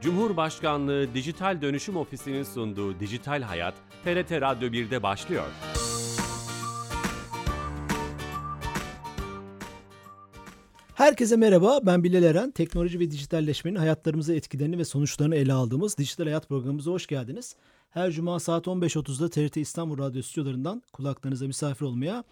Cumhurbaşkanlığı Dijital Dönüşüm Ofisi'nin sunduğu Dijital Hayat, TRT Radyo 1'de başlıyor. Herkese merhaba, ben Bilal Eren. Teknoloji ve dijitalleşmenin hayatlarımıza etkilerini ve sonuçlarını ele aldığımız Dijital Hayat programımıza hoş geldiniz. Her cuma saat 15.30'da TRT İstanbul Radyo stüdyolarından kulaklarınıza misafir olmaya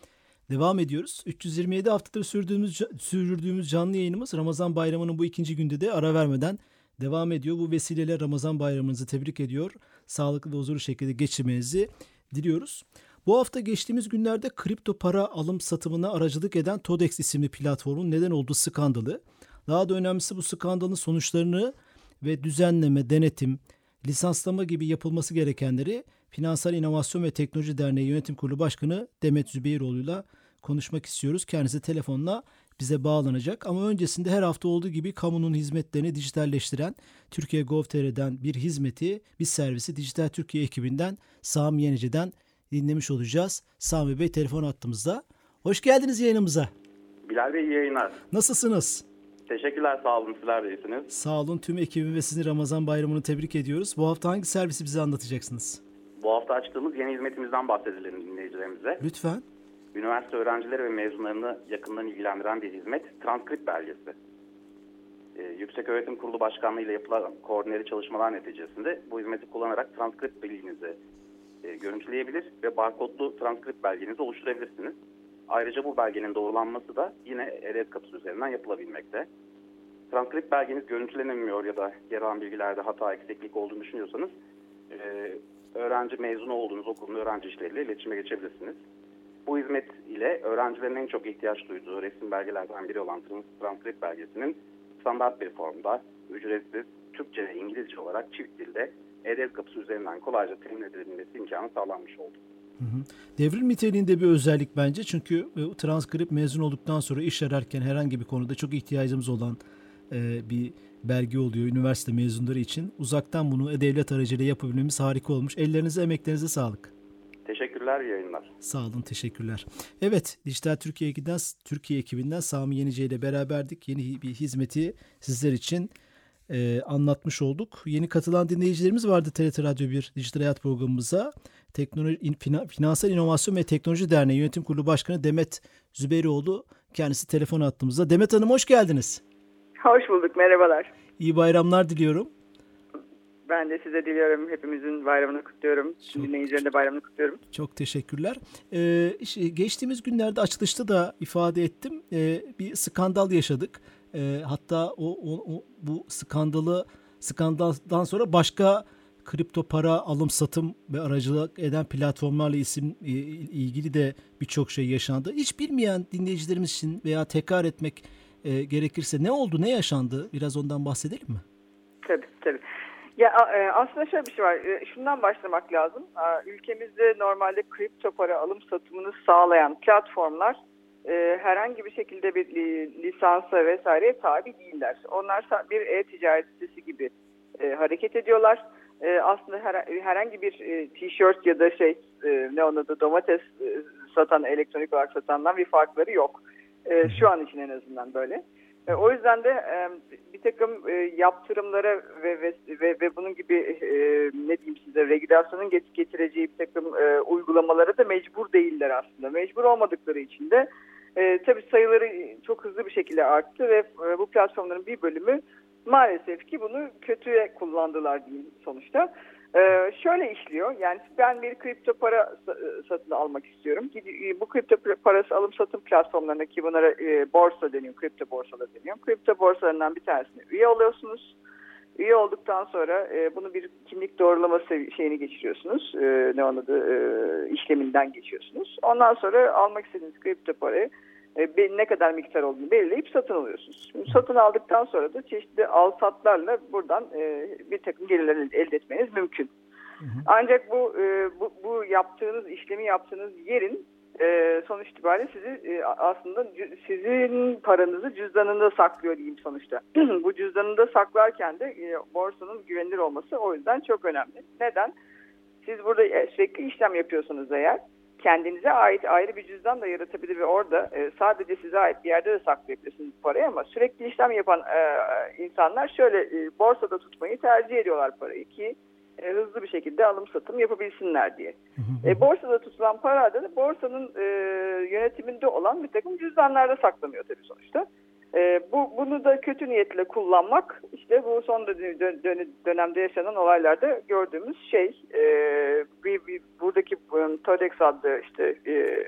devam ediyoruz. 327 haftadır sürdüğümüz, sürdürdüğümüz canlı yayınımız Ramazan Bayramı'nın bu ikinci günde de ara vermeden devam ediyor. Bu vesileyle Ramazan Bayramınızı tebrik ediyor. Sağlıklı ve huzurlu şekilde geçirmenizi diliyoruz. Bu hafta geçtiğimiz günlerde kripto para alım satımına aracılık eden Todex isimli platformun neden olduğu skandalı, daha da önemlisi bu skandalın sonuçlarını ve düzenleme, denetim, lisanslama gibi yapılması gerekenleri Finansal İnovasyon ve Teknoloji Derneği Yönetim Kurulu Başkanı Demet Zübeyroğlu'yla konuşmak istiyoruz. Kendisi telefonla bize bağlanacak. Ama öncesinde her hafta olduğu gibi kamunun hizmetlerini dijitalleştiren Türkiye Gov.tr'den bir hizmeti, bir servisi Dijital Türkiye ekibinden Sami Yenici'den dinlemiş olacağız. Sami Bey telefon attığımızda. Hoş geldiniz yayınımıza. Bilal Bey iyi yayınlar. Nasılsınız? Teşekkürler sağ olun sizler de iyisiniz. Sağ olun tüm ekibim ve sizin Ramazan bayramını tebrik ediyoruz. Bu hafta hangi servisi bize anlatacaksınız? Bu hafta açtığımız yeni hizmetimizden bahsedelim dinleyicilerimize. Lütfen. Üniversite öğrencileri ve mezunlarını yakından ilgilendiren bir hizmet transkript belgesi. Ee, Yüksek Öğretim Kurulu Başkanlığı ile yapılan koordineli çalışmalar neticesinde bu hizmeti kullanarak transkript bilginizi e, görüntüleyebilir ve barkodlu transkript belgenizi oluşturabilirsiniz. Ayrıca bu belgenin doğrulanması da yine ERES kapısı üzerinden yapılabilmekte. Transkript belgeniz görüntülenemiyor ya da yer alan bilgilerde hata eksiklik olduğunu düşünüyorsanız e, öğrenci mezunu olduğunuz okulun öğrenci işleriyle iletişime geçebilirsiniz. Bu hizmet ile öğrencilerin en çok ihtiyaç duyduğu resim belgelerden biri olan transkript belgesinin standart bir formda, ücretsiz, Türkçe ve İngilizce olarak çift dilde e-devlet kapısı üzerinden kolayca temin edilebilmesi imkanı sağlanmış oldu. Hı hı. Devrim niteliğinde bir özellik bence çünkü e, transkript mezun olduktan sonra iş ararken herhangi bir konuda çok ihtiyacımız olan e, bir belge oluyor üniversite mezunları için. Uzaktan bunu e-devlet aracıyla yapabilmemiz harika olmuş. Ellerinize, emeklerinize sağlık. Teşekkürler, yayınlar. Sağ olun, teşekkürler. Evet, Dijital Türkiye ekibinden, Türkiye ekibinden Sami Yenice ile beraberdik. Yeni bir hizmeti sizler için e, anlatmış olduk. Yeni katılan dinleyicilerimiz vardı TRT Radyo 1 Dijital Hayat programımıza. Teknoloji, in, Finansal İnovasyon ve Teknoloji Derneği Yönetim Kurulu Başkanı Demet Zübeyroğlu kendisi telefon attığımızda. Demet Hanım hoş geldiniz. Hoş bulduk, merhabalar. İyi bayramlar diliyorum. Ben de size diliyorum. Hepimizin bayramını kutluyorum. Çok, Dinleyicilerin de bayramını kutluyorum. Çok teşekkürler. Ee, geçtiğimiz günlerde açılışta da ifade ettim. Ee, bir skandal yaşadık. Ee, hatta o, o, o bu skandalı skandaldan sonra başka kripto para alım satım ve aracılık eden platformlarla isim e, ilgili de birçok şey yaşandı. Hiç bilmeyen dinleyicilerimiz için veya tekrar etmek e, gerekirse ne oldu, ne yaşandı? Biraz ondan bahsedelim mi? Tabii tabii. Ya e, aslında şöyle bir şey var. E, şundan başlamak lazım. Ülkemizde normalde kripto para alım satımını sağlayan platformlar herhangi bir şekilde bir lisansa vesaireye tabi değiller. Onlar bir e-ticaret sitesi gibi hareket ediyorlar. Aslında herhangi bir tişört ya da şey ne ona da domates satan elektronik olarak satandan bir farkları yok. Şu an için en azından böyle. E, o yüzden de e, bir takım e, yaptırımlara ve, ve, ve, ve bunun gibi ne diyeyim size regülasyonun getireceği bir takım uygulamalara da mecbur değiller aslında. Mecbur olmadıkları için de tabii sayıları çok hızlı bir şekilde arttı ve bu platformların bir bölümü maalesef ki bunu kötüye kullandılar diyeyim sonuçta. Ee, şöyle işliyor. Yani ben bir kripto para e, satın almak istiyorum. E, bu kripto parası alım satım platformlarına ki bunlara e, borsa deniyor, kripto borsalar deniyor. Kripto borsalarından bir tanesine üye oluyorsunuz. Üye olduktan sonra e, bunu bir kimlik doğrulama şeyini geçiriyorsunuz. E, ne onu da e, işleminden geçiyorsunuz. Ondan sonra almak istediğiniz kripto parayı e, ne kadar miktar olduğunu belirleyip satın alıyorsunuz. Şimdi satın aldıktan sonra da çeşitli al satlarla buradan e, bir takım gelirler elde etmeniz mümkün. Hı hı. Ancak bu, e, bu bu yaptığınız işlemi yaptığınız yerin e, sonuç itibariyle sizi e, aslında sizin paranızı cüzdanında saklıyor diyeyim sonuçta. bu cüzdanında saklarken de e, borsanın güvenilir olması o yüzden çok önemli. Neden? Siz burada sürekli işlem yapıyorsunuz eğer kendinize ait ayrı bir cüzdan da yaratabilir ve orada e, sadece size ait bir yerde de saklayabilirsiniz parayı ama sürekli işlem yapan e, insanlar şöyle e, borsada tutmayı tercih ediyorlar parayı ki e, hızlı bir şekilde alım satım yapabilsinler diye. E, borsada tutulan para da borsanın e, yönetiminde olan bir takım cüzdanlarda saklanıyor tabii sonuçta. E, bu Bunu da kötü niyetle kullanmak işte bu son dön, dön, dönemde yaşanan olaylarda gördüğümüz şey. E, bir, bir, buradaki um, Todex adlı işte e,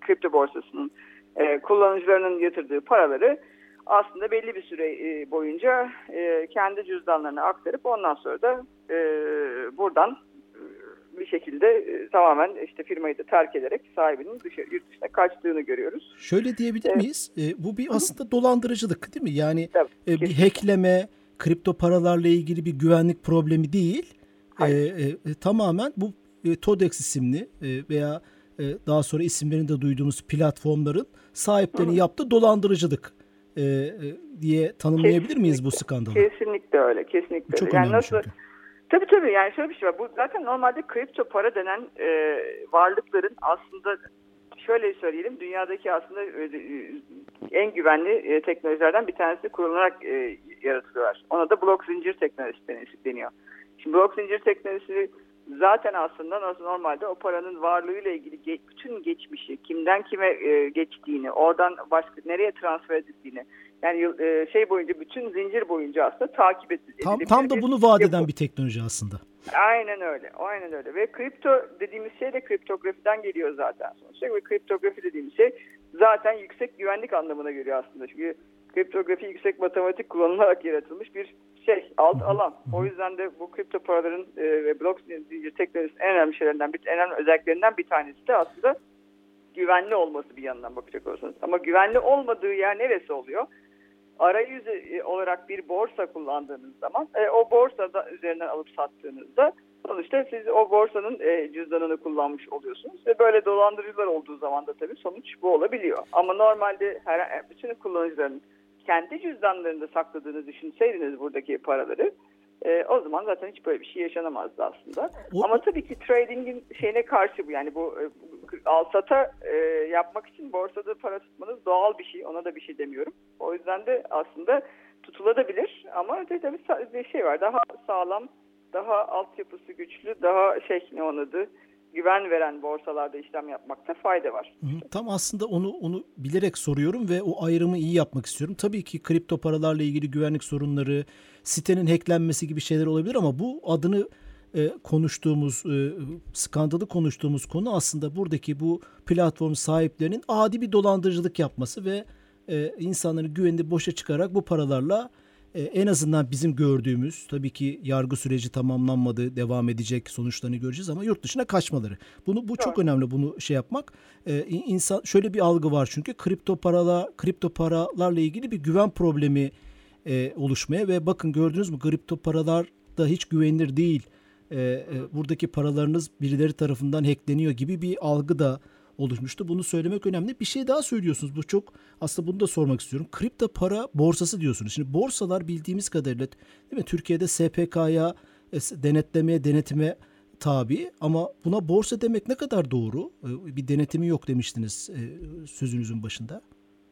kripto borsasının e, kullanıcılarının yatırdığı paraları aslında belli bir süre e, boyunca e, kendi cüzdanlarına aktarıp ondan sonra da e, buradan bir şekilde tamamen işte firmayı da terk ederek sahibinin dışarı, yurt dışına kaçtığını görüyoruz. Şöyle diyebilir evet. miyiz? E, bu bir aslında dolandırıcılık değil mi? Yani Tabii, e, bir hackleme, kripto paralarla ilgili bir güvenlik problemi değil. E, e, tamamen bu e, Todex isimli e, veya e, daha sonra isimlerini de duyduğumuz platformların sahiplerinin yaptığı dolandırıcılık e, e, diye tanımlayabilir kesinlikle, miyiz bu skandalı? Kesinlikle öyle. Kesinlikle Çok öyle. Yani nasıl, çünkü. Tabii tabii yani şöyle bir şey var. Bu zaten normalde kripto para denen e, varlıkların aslında şöyle söyleyelim dünyadaki aslında e, e, en güvenli e, teknolojilerden bir tanesi kurularak e, yaratılıyorlar. Ona da blok zincir teknolojisi deniyor. Şimdi blok zincir teknolojisi zaten aslında normalde o paranın varlığıyla ilgili ge bütün geçmişi, kimden kime e, geçtiğini, oradan başka nereye transfer edildiğini, yani e, şey boyunca bütün zincir boyunca aslında takip edilir. Tam, tam da bunu vaat eden bir teknoloji aslında. Aynen öyle. Aynen öyle. Ve kripto dediğimiz şey de kriptografiden geliyor zaten sonuçta. Ve kriptografi dediğimiz şey zaten yüksek güvenlik anlamına geliyor aslında. Çünkü kriptografi yüksek matematik kullanılarak yaratılmış bir şey, alt alan. O yüzden de bu kripto paraların e, ve blok zincir teknolojisinin en önemli şeylerinden, bir, en önemli özelliklerinden bir tanesi de aslında güvenli olması bir yandan bakacak olursanız. Ama güvenli olmadığı yer neresi oluyor? arayüz e, olarak bir borsa kullandığınız zaman e, o borsada üzerinden alıp sattığınızda sonuçta siz o borsanın e, cüzdanını kullanmış oluyorsunuz ve böyle dolandırıcılar olduğu zaman da tabii sonuç bu olabiliyor. Ama normalde her, bütün kullanıcıların kendi cüzdanlarında sakladığını düşünseydiniz buradaki paraları e, o zaman zaten hiç böyle bir şey yaşanamazdı aslında. O... Ama tabii ki trading'in şeyine karşı bu yani bu e, alsata e, yapmak için borsada para tutmanız doğal bir şey. Ona da bir şey demiyorum. O yüzden de aslında tutulabilir ama tabii bir şey var. Daha sağlam, daha altyapısı güçlü, daha şey ne onun adı güven veren borsalarda işlem yapmakta fayda var. Tam aslında onu onu bilerek soruyorum ve o ayrımı iyi yapmak istiyorum. Tabii ki kripto paralarla ilgili güvenlik sorunları, sitenin hacklenmesi gibi şeyler olabilir ama bu adını e, konuştuğumuz, e, skandalı konuştuğumuz konu aslında buradaki bu platform sahiplerinin adi bir dolandırıcılık yapması ve e, insanların güvenini boşa çıkarak bu paralarla e, en azından bizim gördüğümüz tabii ki yargı süreci tamamlanmadı, devam edecek sonuçlarını göreceğiz ama yurt dışına kaçmaları. Bunu bu çok önemli bunu şey yapmak. E, insan şöyle bir algı var çünkü kripto parala kripto paralarla ilgili bir güven problemi e, oluşmaya ve bakın gördünüz mü kripto paralar da hiç güvenilir değil. E, e, buradaki paralarınız birileri tarafından hackleniyor gibi bir algı da oluşmuştu. Bunu söylemek önemli. Bir şey daha söylüyorsunuz. Bu çok aslında bunu da sormak istiyorum. Kripto para borsası diyorsunuz. Şimdi borsalar bildiğimiz kadarıyla değil mi? Türkiye'de SPK'ya denetlemeye, denetime tabi ama buna borsa demek ne kadar doğru? E, bir denetimi yok demiştiniz e, sözünüzün başında.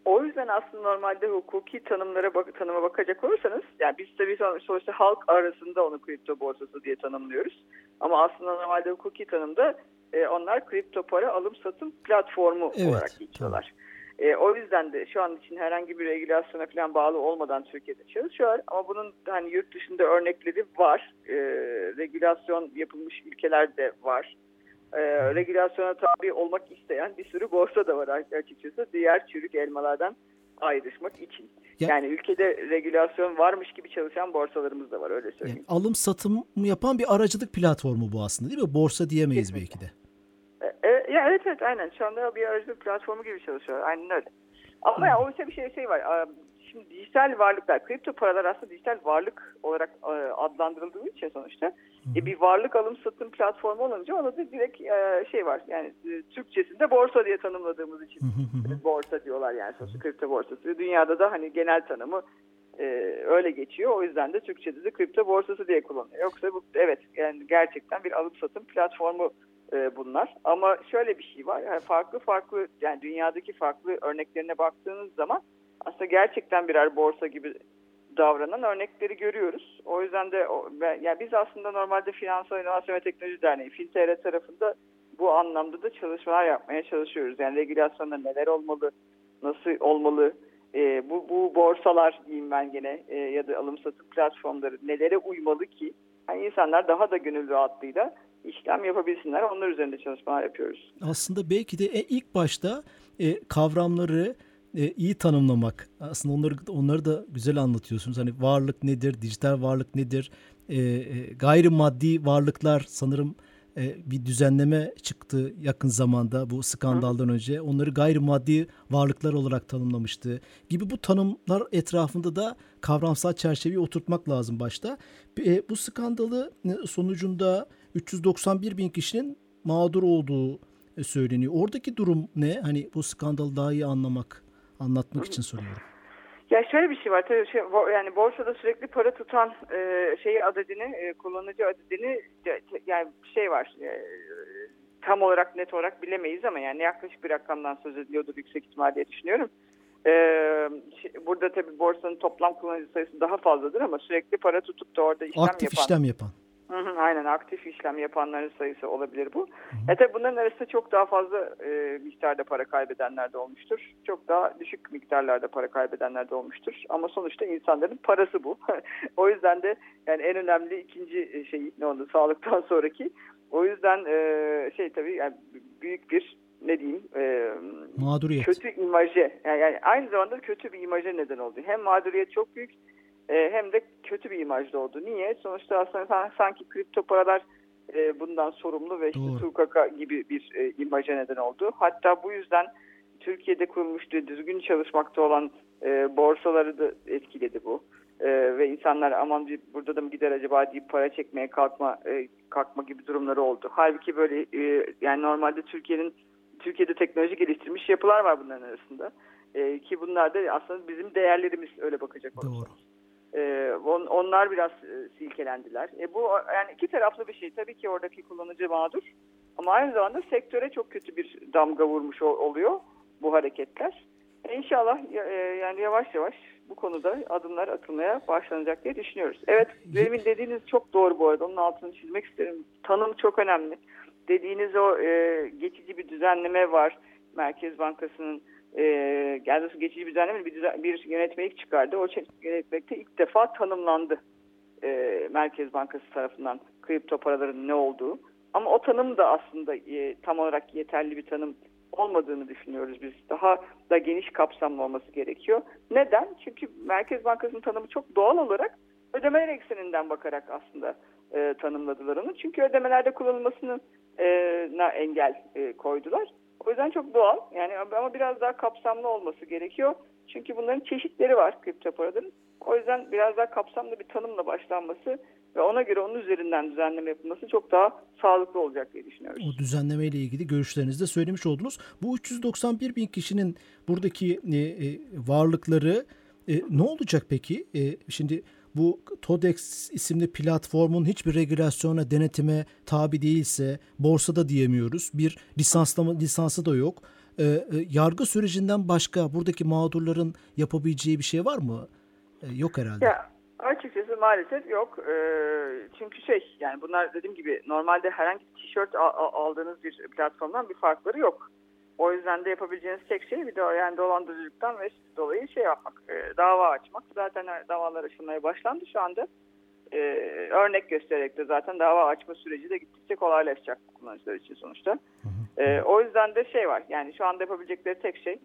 O yüzden aslında normalde hukuki tanımlara bak tanıma bakacak olursanız yani biz tabii sonuçta halk arasında onu kripto borsası diye tanımlıyoruz. Ama aslında normalde hukuki tanımda e, onlar kripto para alım satım platformu evet, olarak geçiyorlar. E, o yüzden de şu an için herhangi bir regülasyona falan bağlı olmadan Türkiye'de çalışıyor. Ama bunun hani yurt dışında örnekleri var. E, regülasyon yapılmış ülkeler de var. E, regülasyona tabi olmak isteyen bir sürü borsa da var açıkçası. Diğer çürük elmalardan ayrışmak için. Ya, yani ülkede regülasyon varmış gibi çalışan borsalarımız da var öyle söyleyeyim. Yani alım satım yapan bir aracılık platformu bu aslında değil mi? Borsa diyemeyiz Kesinlikle. belki de. E, e, ya evet evet aynen. Şu anda bir aracılık platformu gibi çalışıyor. Aynen öyle. Ama ya oysa bir şey şey var. Şimdi dijital varlıklar, kripto paralar aslında dijital varlık olarak e, adlandırıldığı için sonuçta e, bir varlık alım satım platformu olunca ona da direkt e, şey var. Yani e, Türkçesinde borsa diye tanımladığımız için borsa diyorlar yani sonuçta kripto borsası. Dünyada da hani genel tanımı e, öyle geçiyor. O yüzden de Türkçe'de de kripto borsası diye kullanılıyor. Yoksa bu evet yani gerçekten bir alım satım platformu e, bunlar. Ama şöyle bir şey var. Yani farklı farklı yani dünyadaki farklı örneklerine baktığınız zaman aslında gerçekten birer borsa gibi davranan örnekleri görüyoruz. O yüzden de yani biz aslında normalde Finansal İnovasyon ve Teknoloji Derneği FinTR tarafında bu anlamda da çalışmalar yapmaya çalışıyoruz. Yani regülasyonda neler olmalı, nasıl olmalı, e, bu, bu borsalar diyeyim ben gene e, ya da alım satım platformları nelere uymalı ki yani insanlar daha da gönül rahatlığıyla işlem yapabilsinler. Onlar üzerinde çalışmalar yapıyoruz. Aslında belki de ilk başta e, kavramları e, iyi tanımlamak. Aslında onları onları da güzel anlatıyorsunuz. Hani varlık nedir, dijital varlık nedir, e, e, gayrimaddi varlıklar sanırım e, bir düzenleme çıktı yakın zamanda bu skandaldan Hı. önce. Onları gayrimaddi varlıklar olarak tanımlamıştı. Gibi bu tanımlar etrafında da kavramsal çerçeveyi oturtmak lazım başta. E, bu skandalı e, sonucunda 391 bin kişinin mağdur olduğu e, söyleniyor. Oradaki durum ne? Hani bu skandalı daha iyi anlamak, anlatmak için soruyorum. Ya şöyle bir şey var tabii şey, yani borsada sürekli para tutan e, şeyi adedini e, kullanıcı adedini yani şey var e, tam olarak net olarak bilemeyiz ama yani yaklaşık bir rakamdan söz ediliyordur yüksek ihtimal diye düşünüyorum. E, burada tabii borsanın toplam kullanıcı sayısı daha fazladır ama sürekli para tutup da orada işlem Aktif yapan. işlem yapan. Hı hı, aynen aktif işlem yapanların sayısı olabilir bu. Hı hı. E tabi bunların arasında çok daha fazla e, miktarda para kaybedenler de olmuştur. Çok daha düşük miktarlarda para kaybedenler de olmuştur. Ama sonuçta insanların parası bu. o yüzden de yani en önemli ikinci şey ne oldu sağlıktan sonraki. O yüzden e, şey tabii yani büyük bir ne diyeyim e, mağduriyet. kötü imaje yani, yani aynı zamanda kötü bir imaje neden oldu. Hem mağduriyet çok büyük e, hem de kötü bir imajda oldu. Niye? Sonuçta aslında sanki kripto paralar e, bundan sorumlu ve işte Tukaka gibi bir e, imaja neden oldu. Hatta bu yüzden Türkiye'de kurulmuştu düzgün çalışmakta olan e, borsaları da etkiledi bu. E, ve insanlar aman bir, burada da mı gider acaba deyip para çekmeye kalkma e, kalkma gibi durumları oldu. Halbuki böyle e, yani normalde Türkiye'nin Türkiye'de teknoloji geliştirmiş yapılar var bunların arasında. E, ki bunlar da aslında bizim değerlerimiz öyle bakacak olursak. Doğru. E, on, onlar biraz e, silkelendiler. E, bu yani iki taraflı bir şey. Tabii ki oradaki kullanıcı mağdur. Ama aynı zamanda sektöre çok kötü bir damga vurmuş oluyor bu hareketler. E, inşallah e, yani yavaş yavaş bu konuda adımlar atılmaya başlanacak diye düşünüyoruz. Evet, demin dediğiniz çok doğru bu arada. Onun altını çizmek isterim. Tanım çok önemli. Dediğiniz o e, geçici bir düzenleme var. Merkez Bankası'nın e, geçici bir düzenleme bir, düzen, bir yönetmelik çıkardı. O yönetmelikte ilk defa tanımlandı e, Merkez Bankası tarafından kripto paraların ne olduğu. Ama o tanım da aslında e, tam olarak yeterli bir tanım olmadığını düşünüyoruz biz. Daha da geniş kapsamlı olması gerekiyor. Neden? Çünkü Merkez Bankası'nın tanımı çok doğal olarak ödemeler ekseninden bakarak aslında e, tanımladılar onu. Çünkü ödemelerde kullanılmasını e, engel e, koydular. O yüzden çok doğal. Yani ama biraz daha kapsamlı olması gerekiyor. Çünkü bunların çeşitleri var kripto paraların. O yüzden biraz daha kapsamlı bir tanımla başlanması ve ona göre onun üzerinden düzenleme yapılması çok daha sağlıklı olacak diye düşünüyoruz. O düzenleme ile ilgili görüşlerinizi de söylemiş oldunuz. Bu 391 bin kişinin buradaki e, e, varlıkları e, ne olacak peki? Şimdi bu TODEX isimli platformun hiçbir regülasyona, denetime tabi değilse borsada diyemiyoruz. Bir lisanslama lisansı da yok. Ee, e, yargı sürecinden başka buradaki mağdurların yapabileceği bir şey var mı? Ee, yok herhalde. Ya açıkçası maalesef yok. Ee, çünkü şey yani bunlar dediğim gibi normalde herhangi bir tişört aldığınız bir platformdan bir farkları yok. O yüzden de yapabileceğiniz tek şey bir de yani dolandırıcılıktan ve dolayı şey yapmak, e, dava açmak. Zaten davalar açılmaya başlandı şu anda. E, örnek göstererek de zaten dava açma süreci de gittikçe kolaylaşacak kullanıcılar için sonuçta. E, o yüzden de şey var yani şu anda yapabilecekleri tek şey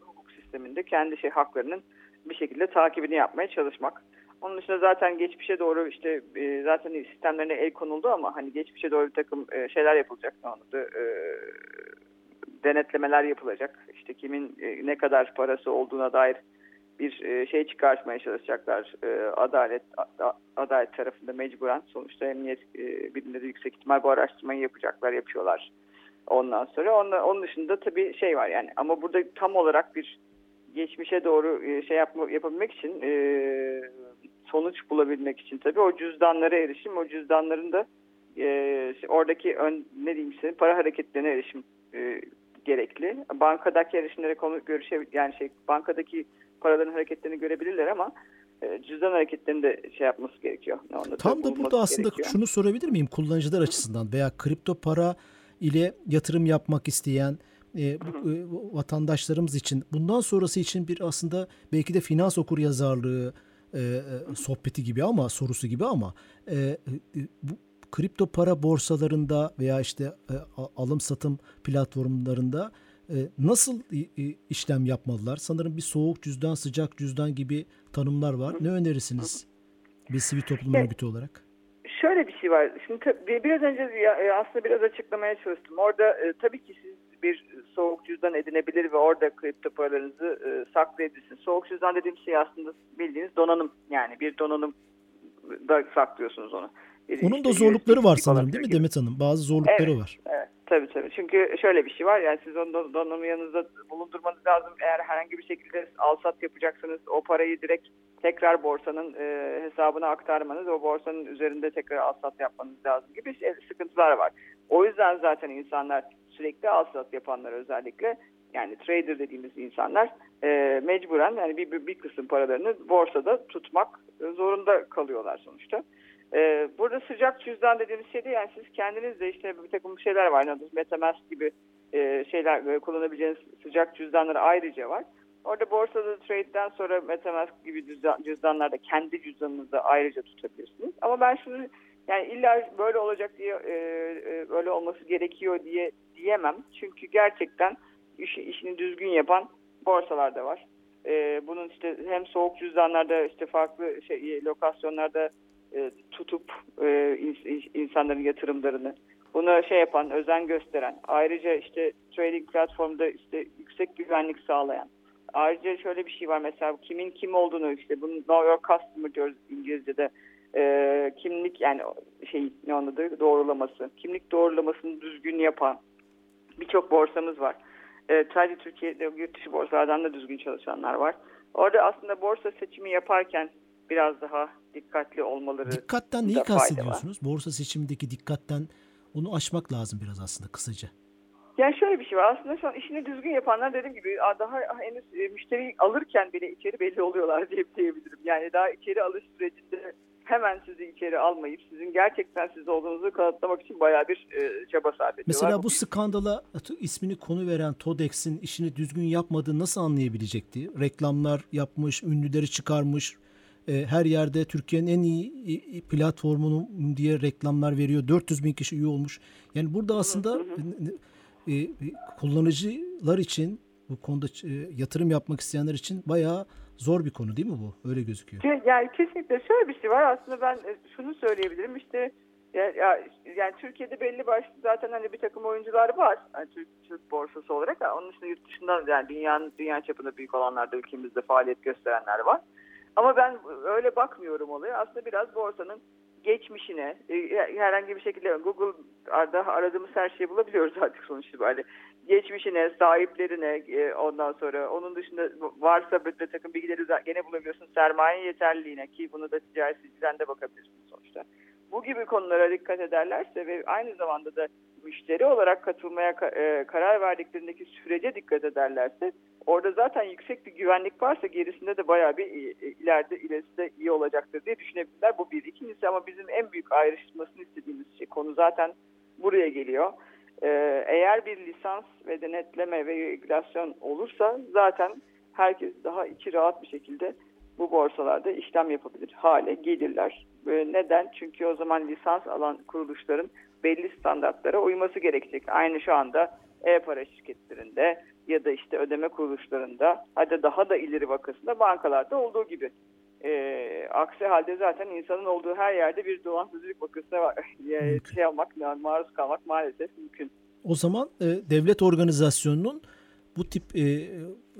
hukuk sisteminde kendi şey haklarının bir şekilde takibini yapmaya çalışmak. Onun dışında zaten geçmişe doğru işte e, zaten sistemlerine el konuldu ama hani geçmişe doğru bir takım e, şeyler yapılacak. Ne e, denetlemeler yapılacak. İşte kimin e, ne kadar parası olduğuna dair bir e, şey çıkartmaya çalışacaklar. E, adalet adalet tarafında mecburen sonuçta emniyet e, yüksek ihtimal bu araştırmayı yapacaklar, yapıyorlar. Ondan sonra onun, onun dışında tabii şey var yani ama burada tam olarak bir geçmişe doğru şey yapma, yapabilmek için sonuç bulabilmek için tabii o cüzdanlara erişim, o cüzdanların da oradaki ön, ne diyeyim size para hareketlerine erişim gerekli. Bankadaki erişimlere konu görüşe yani şey bankadaki paraların hareketlerini görebilirler ama e, cüzdan hareketlerini de şey yapması gerekiyor. Onda Tam da burada aslında gerekiyor. şunu sorabilir miyim kullanıcılar açısından veya kripto para ile yatırım yapmak isteyen e, bu, e, vatandaşlarımız için bundan sonrası için bir aslında belki de finans okur yazarlığı e, e, sohbeti gibi ama sorusu gibi ama e, e, bu kripto para borsalarında veya işte e, alım satım platformlarında e, nasıl e, işlem yapmalılar? Sanırım bir soğuk cüzdan, sıcak cüzdan gibi tanımlar var. Ne önerirsiniz bir sivil toplum örgütü olarak? Şöyle bir şey var. Şimdi tabii biraz önce e, aslında biraz açıklamaya çalıştım. Orada e, tabii ki siz bir soğuk cüzdan edinebilir ve orada kripto paralarınızı e, saklayabilirsiniz. Soğuk cüzdan dediğim şey aslında bildiğiniz donanım. Yani bir donanım da saklıyorsunuz onu. Onun da zorlukları var sanırım değil mi Demet Hanım? Bazı zorlukları evet, var. Evet. Tabii tabii. Çünkü şöyle bir şey var. Yani siz onu donanımı yanınızda bulundurmanız lazım. Eğer herhangi bir şekilde al-sat yapacaksanız o parayı direkt tekrar borsanın e, hesabına aktarmanız, o borsanın üzerinde tekrar al-sat yapmanız lazım gibi şey, sıkıntılar var. O yüzden zaten insanlar sürekli al-sat yapanlar özellikle yani trader dediğimiz insanlar e, mecburen yani bir, bir, bir kısım paralarını borsada tutmak zorunda kalıyorlar sonuçta. Ee, burada sıcak cüzdan dediğimiz şey de yani siz kendiniz de işte bir takım şeyler var. Yani Metamask gibi e, şeyler e, kullanabileceğiniz sıcak cüzdanları ayrıca var. Orada borsada trade'den sonra Metamask gibi cüzdan, cüzdanlarda kendi cüzdanınızda ayrıca tutabilirsiniz. Ama ben şunu yani illa böyle olacak diye e, e, böyle olması gerekiyor diye diyemem. Çünkü gerçekten işi, işini düzgün yapan borsalar da var. E, bunun işte hem soğuk cüzdanlarda işte farklı şey lokasyonlarda e, tutup e, insanların yatırımlarını bunu şey yapan, özen gösteren, ayrıca işte trading platformda işte yüksek güvenlik sağlayan. Ayrıca şöyle bir şey var mesela kimin kim olduğunu işte bunu know your customer diyoruz İngilizce'de. E, kimlik yani şey ne anladığı doğrulaması. Kimlik doğrulamasını düzgün yapan birçok borsamız var. E, sadece Türkiye'de yurt dışı borsalardan da düzgün çalışanlar var. Orada aslında borsa seçimi yaparken biraz daha dikkatli olmaları Dikkatten neyi kastediyorsunuz? Borsa seçimindeki dikkatten onu aşmak lazım biraz aslında kısaca. Yani şöyle bir şey var. Aslında şu an işini düzgün yapanlar dediğim gibi daha henüz e, müşteri alırken bile içeri belli oluyorlar diye diyebilirim. Yani daha içeri alış sürecinde hemen sizi içeri almayıp sizin gerçekten siz olduğunuzu kanıtlamak için bayağı bir e, çaba sarf ediyorlar. Mesela bu skandala ismini konu veren Todex'in işini düzgün yapmadığını nasıl anlayabilecekti? Reklamlar yapmış, ünlüleri çıkarmış, e, her yerde Türkiye'nin en iyi platformunun diye reklamlar veriyor. 400 bin kişi üye olmuş. Yani burada aslında e, kullanıcılar için bu konuda e, yatırım yapmak isteyenler için bayağı zor bir konu değil mi bu? Öyle gözüküyor. Yani kesinlikle şöyle bir şey var. Aslında ben şunu söyleyebilirim. İşte ya, yani Türkiye'de belli başlı zaten hani bir takım oyuncular var. Yani Türk, Türk borsası olarak. Onun dışında yurt dışından yani dünyanın dünya çapında büyük olanlarda ülkemizde faaliyet gösterenler var. Ama ben öyle bakmıyorum olaya. Aslında biraz borsanın geçmişine e, herhangi bir şekilde Google'da aradığımız her şeyi bulabiliyoruz artık sonuç itibariyle. Geçmişine, sahiplerine e, ondan sonra onun dışında varsa bir takım bilgileri gene bulabiliyorsun. Sermaye yeterliliğine ki bunu da ticaret de bakabilirsin sonuçta. Bu gibi konulara dikkat ederlerse ve aynı zamanda da müşteri olarak katılmaya e, karar verdiklerindeki sürece dikkat ederlerse orada zaten yüksek bir güvenlik varsa gerisinde de bayağı bir ileride ilerisinde iyi olacaktır diye düşünebilirler. Bu bir. İkincisi ama bizim en büyük ayrıştırmasını istediğimiz şey konu zaten buraya geliyor. Ee, eğer bir lisans ve denetleme ve regülasyon olursa zaten herkes daha içi rahat bir şekilde bu borsalarda işlem yapabilir hale gelirler. Neden? Çünkü o zaman lisans alan kuruluşların belli standartlara uyması gerekecek. Aynı şu anda e-para şirketlerinde ya da işte ödeme kuruluşlarında hadi daha da ileri vakasında bankalarda olduğu gibi. E, aksi halde zaten insanın olduğu her yerde bir dolandırıcılık vakasına e, şey almak, maruz kalmak maalesef mümkün. O zaman e, devlet organizasyonunun bu tip e,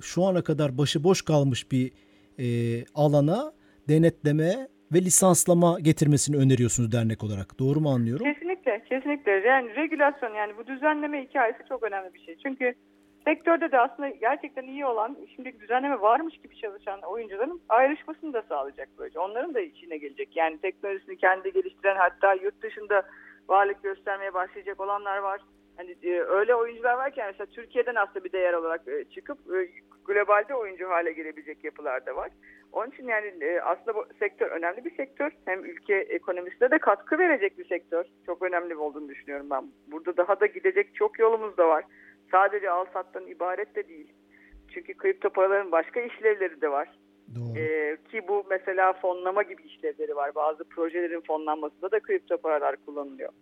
şu ana kadar başıboş kalmış bir e, alana denetleme ve lisanslama getirmesini öneriyorsunuz dernek olarak. Doğru mu anlıyorum? Kesinlikle, kesinlikle. Yani regülasyon yani bu düzenleme hikayesi çok önemli bir şey. Çünkü sektörde de aslında gerçekten iyi olan, şimdi düzenleme varmış gibi çalışan oyuncuların ayrışmasını da sağlayacak böylece. Onların da içine gelecek. Yani teknolojisini kendi geliştiren hatta yurt dışında varlık göstermeye başlayacak olanlar var. Hani e, öyle oyuncular varken mesela Türkiye'den aslında bir değer olarak e, çıkıp e, globalde oyuncu hale gelebilecek yapılar da var. Onun için yani e, aslında bu sektör önemli bir sektör. Hem ülke ekonomisine de katkı verecek bir sektör. Çok önemli olduğunu düşünüyorum ben. Burada daha da gidecek çok yolumuz da var. Sadece al sattan ibaret de değil. Çünkü kripto paraların başka işlevleri de var. Doğru. Ee, ki bu mesela fonlama gibi işlevleri var. Bazı projelerin fonlanmasında da kripto paralar kullanılıyor.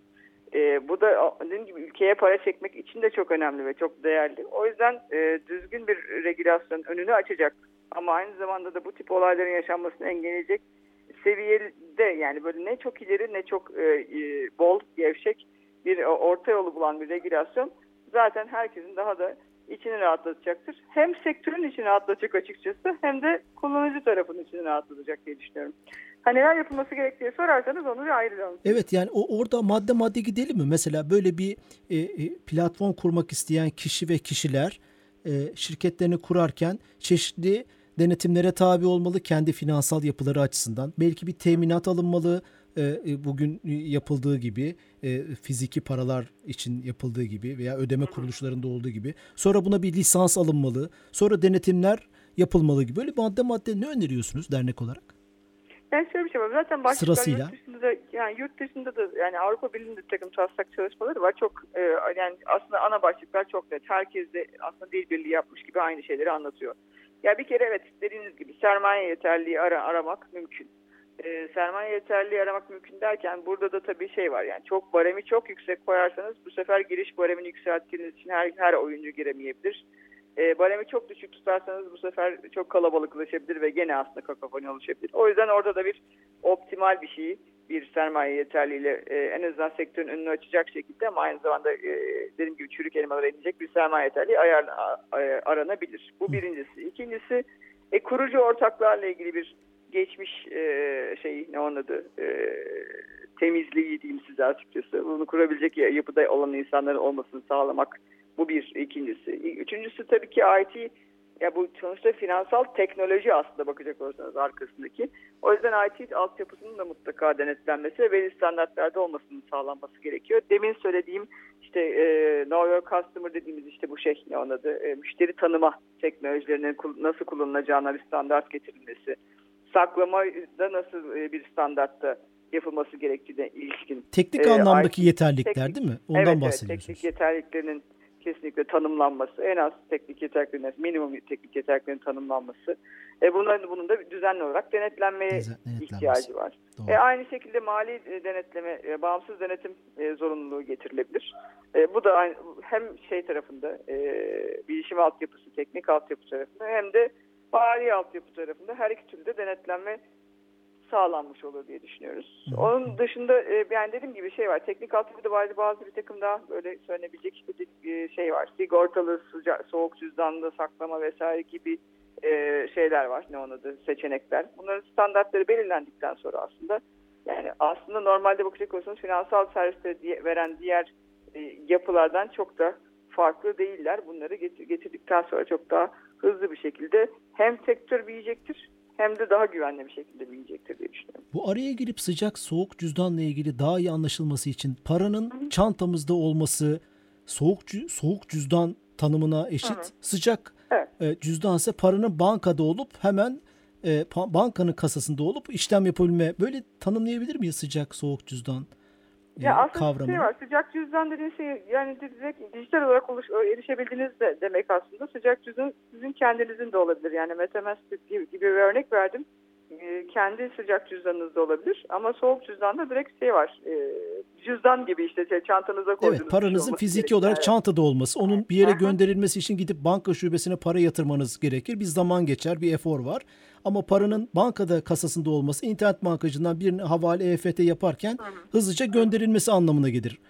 Ee, bu da dediğim gibi ülkeye para çekmek için de çok önemli ve çok değerli. O yüzden e, düzgün bir regülasyon önünü açacak. Ama aynı zamanda da bu tip olayların yaşanmasını engelleyecek seviyede yani böyle ne çok ileri ne çok e, e, bol, gevşek bir orta yolu bulan bir regülasyon zaten herkesin daha da içini rahatlatacaktır. Hem sektörün içini rahatlatacak açıkçası hem de kullanıcı tarafının içini rahatlatacak diye düşünüyorum. Ha neler yapılması gerektiği sorarsanız onu bir ayrılalım. Evet yani o orada madde madde gidelim mi? Mesela böyle bir e, e, platform kurmak isteyen kişi ve kişiler e, şirketlerini kurarken çeşitli denetimlere tabi olmalı kendi finansal yapıları açısından. Belki bir teminat alınmalı bugün yapıldığı gibi e, fiziki paralar için yapıldığı gibi veya ödeme kuruluşlarında olduğu gibi. Sonra buna bir lisans alınmalı. Sonra denetimler yapılmalı gibi. Böyle madde madde ne öneriyorsunuz dernek olarak? Yani şöyle bir şey var. Zaten başka Sırasıyla. yurt dışında da yani yurt dışında da yani Avrupa Birliği'nde bir takım taslak çalışmaları var. Çok e, yani aslında ana başlıklar çok net. Herkes de aslında dil birliği yapmış gibi aynı şeyleri anlatıyor. Ya bir kere evet dediğiniz gibi sermaye yeterliği ara, aramak mümkün. E, sermaye yeterliği aramak mümkün derken burada da tabii şey var yani çok baremi çok yüksek koyarsanız bu sefer giriş baremini yükselttiğiniz için her, her oyuncu giremeyebilir. E, baremi çok düşük tutarsanız bu sefer çok kalabalıklaşabilir ve gene aslında kakafoni oluşabilir. O yüzden orada da bir optimal bir şey bir sermaye yeterliyle e, en azından sektörün önünü açacak şekilde ama aynı zamanda e, dediğim gibi çürük elmalara inecek bir sermaye yeterliği ayar, aranabilir. Bu birincisi. İkincisi e, kurucu ortaklarla ilgili bir geçmiş e, şey ne onun e, temizliği diyeyim size açıkçası. Bunu kurabilecek yapıda olan insanların olmasını sağlamak bu bir ikincisi. Üçüncüsü tabii ki IT ya bu sonuçta finansal teknoloji aslında bakacak olursanız arkasındaki. O yüzden IT altyapısının da mutlaka denetlenmesi ve belli standartlarda olmasının sağlanması gerekiyor. Demin söylediğim işte e, Know Your Customer dediğimiz işte bu şey ne onun adı e, müşteri tanıma teknolojilerinin nasıl kullanılacağına bir standart getirilmesi. Saklamada nasıl e, bir standartta yapılması gerektiğine ilişkin. Teknik e, anlamdaki IT, yeterlikler teknik, değil mi? Ondan evet, bahsediyorsunuz. Evet, teknik yeterliklerinin kesinlikle tanımlanması, en az teknik yeterliklerin, minimum teknik yeterliklerin tanımlanması. E bunların bunun da düzenli olarak denetlenmeye ihtiyacı var. E aynı şekilde mali e, denetleme, e, bağımsız denetim e, zorunluluğu getirilebilir. E, bu da aynı, hem şey tarafında, e, bilişim altyapısı, teknik altyapı tarafında hem de mali altyapı tarafında her iki türlü de denetlenme sağlanmış olur diye düşünüyoruz. Onun dışında e, yani dediğim gibi şey var. Teknik altyapıda bazı bazı bir takım daha böyle söylenebilecek işte bir şey var. Sigortalı, sıcak, soğuk cüzdanlı saklama vesaire gibi e, şeyler var. Ne onun adı? Seçenekler. Bunların standartları belirlendikten sonra aslında yani aslında normalde bakacak olursanız finansal servisleri veren diğer e, yapılardan çok da farklı değiller. Bunları getirdikten sonra çok daha hızlı bir şekilde hem sektör büyüyecektir hem de daha güvenli bir şekilde büyüyecektir diye düşünüyorum. Bu araya girip sıcak soğuk cüzdanla ilgili daha iyi anlaşılması için paranın Hı-hı. çantamızda olması soğuk soğuk cüzdan tanımına eşit. Hı-hı. Sıcak evet. e, cüzdan ise paranın bankada olup hemen e, bankanın kasasında olup işlem yapabilme. Böyle tanımlayabilir miyiz sıcak soğuk cüzdan? Ya e, aslında kavramı. şey var. Sıcak cüzdan dediğin şey yani direkt dijital olarak oluş, erişebildiğiniz de demek aslında. Sıcak cüzdan sizin kendinizin de olabilir. Yani MetaMask gibi, gibi bir örnek verdim e, kendi sıcak cüzdanınızda olabilir ama soğuk cüzdanda direkt şey var e, cüzdan gibi işte şey, çantanıza koyduğunuz Evet paranızın şey fiziki gerekir. olarak çantada olması onun bir yere gönderilmesi için gidip banka şubesine para yatırmanız gerekir bir zaman geçer bir efor var ama paranın bankada kasasında olması internet bankacından birine havale EFT yaparken hızlıca gönderilmesi anlamına gelir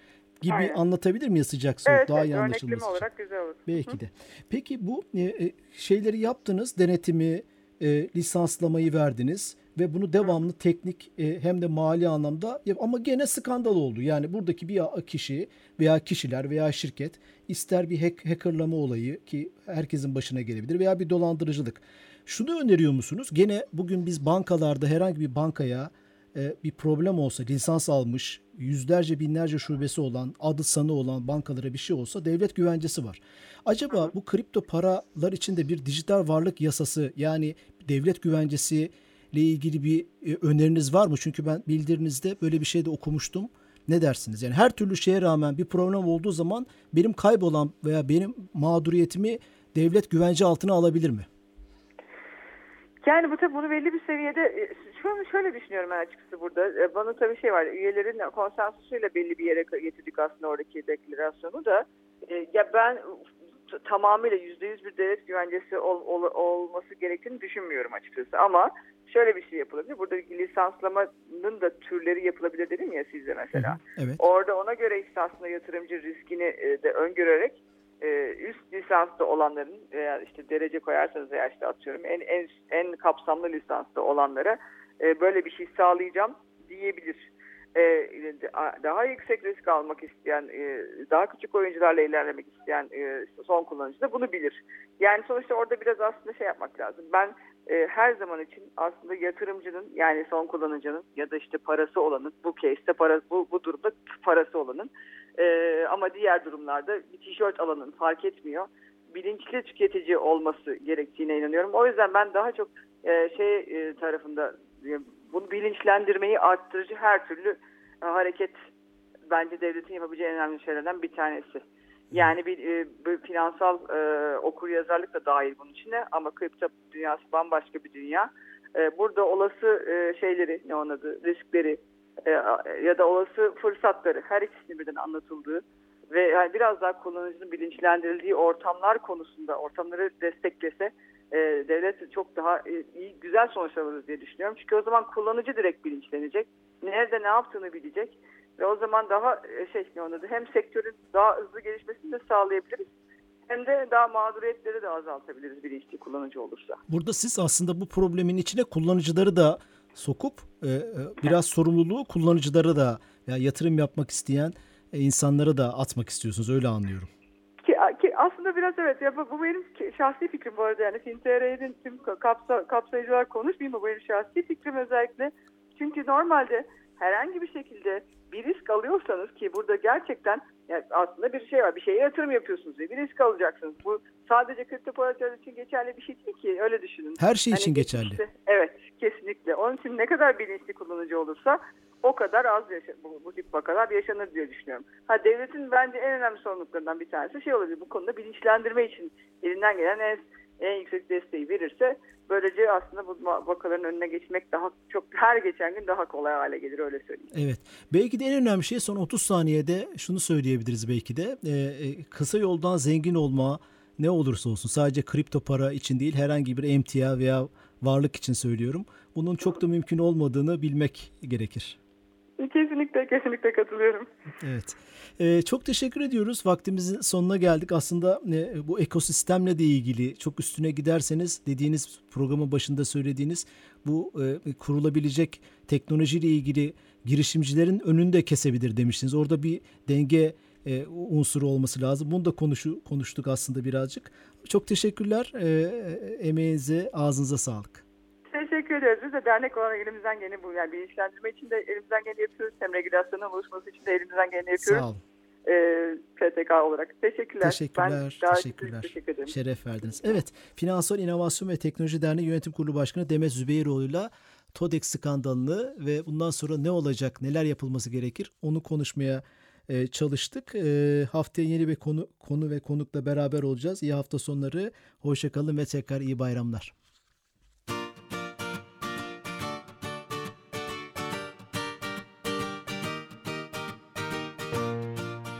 gibi Aynen. anlatabilir miyiz sıcak soğuk evet, daha iyi anlaşılması için. olarak güzel olur. Belki Hı. de. Peki bu e, e, şeyleri yaptınız denetimi e, lisanslamayı verdiniz ve bunu devamlı teknik e, hem de mali anlamda ama gene skandal oldu. Yani buradaki bir kişi veya kişiler veya şirket ister bir hack, hackerlama olayı ki herkesin başına gelebilir veya bir dolandırıcılık. Şunu öneriyor musunuz? Gene bugün biz bankalarda herhangi bir bankaya bir problem olsa, lisans almış, yüzlerce binlerce şubesi olan, adı sanı olan bankalara bir şey olsa devlet güvencesi var. Acaba bu kripto paralar içinde bir dijital varlık yasası yani devlet güvencesi ile ilgili bir e, öneriniz var mı? Çünkü ben bildirinizde böyle bir şey de okumuştum. Ne dersiniz? Yani her türlü şeye rağmen bir problem olduğu zaman benim kaybolan veya benim mağduriyetimi devlet güvence altına alabilir mi? Yani bu tabii bunu belli bir seviyede e, şöyle, düşünüyorum ben açıkçası burada. E, bana tabii şey var üyelerin konsensusuyla belli bir yere getirdik aslında oradaki deklarasyonu da. E, ya ben tamamıyla yüzde yüz bir devlet güvencesi ol, ol, olması gerektiğini düşünmüyorum açıkçası. Ama şöyle bir şey yapılabilir. Burada lisanslamanın da türleri yapılabilir dedim ya size mesela. Evet. Orada ona göre işte aslında yatırımcı riskini de öngörerek e, üst lisanslı olanların veya işte derece koyarsanız veya işte atıyorum en en en kapsamlı lisanslı olanlara e, böyle bir şey sağlayacağım diyebilir. E, daha yüksek risk almak isteyen, e, daha küçük oyuncularla ilerlemek isteyen e, son kullanıcı da bunu bilir. Yani sonuçta orada biraz aslında şey yapmak lazım. Ben e, her zaman için aslında yatırımcının yani son kullanıcının ya da işte parası olanın bu case'te para, bu, bu durumda parası olanın e, ama diğer durumlarda bir tişört alanın fark etmiyor. Bilinçli tüketici olması gerektiğine inanıyorum. O yüzden ben daha çok e, şey e, tarafında bunu bilinçlendirmeyi arttırıcı her türlü e, hareket bence devletin yapabileceği en önemli şeylerden bir tanesi. Yani bir, e, bir finansal e, okur yazarlık da dahil bunun içine ama kripto dünyası bambaşka bir dünya. E, burada olası e, şeyleri ne onun riskleri e, ya da olası fırsatları her ikisini birden anlatıldığı ve yani biraz daha kullanıcının bilinçlendirildiği ortamlar konusunda ortamları desteklese e, devlet çok daha e, iyi güzel sonuçlar alır diye düşünüyorum. Çünkü o zaman kullanıcı direkt bilinçlenecek. Nerede ne yaptığını bilecek ve o zaman daha e, şey ne onu hem sektörün daha hızlı gelişmesini de sağlayabiliriz hem de daha mağduriyetleri de azaltabiliriz bilinçli kullanıcı olursa. Burada siz aslında bu problemin içine kullanıcıları da sokup e, e, biraz sorumluluğu kullanıcılara da ya yatırım yapmak isteyen e, insanlara da atmak istiyorsunuz öyle anlıyorum. Aslında biraz evet ya bu, bu benim şahsi fikrim bu arada yani FinTR'nin tüm kapsa, kapsayıcılar konuşmayayım bu benim şahsi fikrim özellikle. Çünkü normalde herhangi bir şekilde bir risk alıyorsanız ki burada gerçekten yani aslında bir şey var. Bir şeye yatırım yapıyorsunuz ve bir risk alacaksınız. Bu sadece kripto paralar için geçerli bir şey değil ki. Öyle düşünün. Her şey hani için geçerli. Işte, evet kesinlikle. Onun için ne kadar bilinçli kullanıcı olursa o kadar az yaşa, bu, bu tip vakalar yaşanır diye düşünüyorum. Ha devletin bence en önemli sorumluluklarından bir tanesi şey olabilir. Bu konuda bilinçlendirme için elinden gelen en en yüksek desteği verirse böylece aslında bu vakaların önüne geçmek daha çok her geçen gün daha kolay hale gelir öyle söyleyeyim. Evet. Belki de en önemli şey son 30 saniyede şunu söyleyebiliriz belki de. Ee, kısa yoldan zengin olma ne olursa olsun sadece kripto para için değil herhangi bir emtia veya varlık için söylüyorum. Bunun çok da mümkün olmadığını bilmek gerekir. Kesinlikle, kesinlikle katılıyorum. Evet. Ee, çok teşekkür ediyoruz. Vaktimizin sonuna geldik. Aslında e, bu ekosistemle de ilgili çok üstüne giderseniz dediğiniz programın başında söylediğiniz bu e, kurulabilecek teknolojiyle ilgili girişimcilerin önünde kesebilir demiştiniz. Orada bir denge e, unsuru olması lazım. Bunu da konuşu, konuştuk aslında birazcık. Çok teşekkürler. E, emeğinize, ağzınıza sağlık. Teşekkür ederiz. Biz de dernek olarak elimizden geleni bu. Yani bilinçlendirme için de elimizden geleni yapıyoruz. Hem regülasyonun oluşması için de elimizden geleni yapıyoruz. Sağ olun. Ee, PTK olarak. Teşekkürler. Teşekkürler. Ben teşekkürler. Teşekkür ederim. Şeref verdiniz. Evet. Finansal İnovasyon ve Teknoloji Derneği Yönetim Kurulu Başkanı Demet Zübeyroğlu'yla TODEX skandalını ve bundan sonra ne olacak, neler yapılması gerekir onu konuşmaya e, çalıştık. E, haftaya yeni bir konu konu ve konukla beraber olacağız. İyi hafta sonları. Hoşçakalın ve tekrar iyi bayramlar.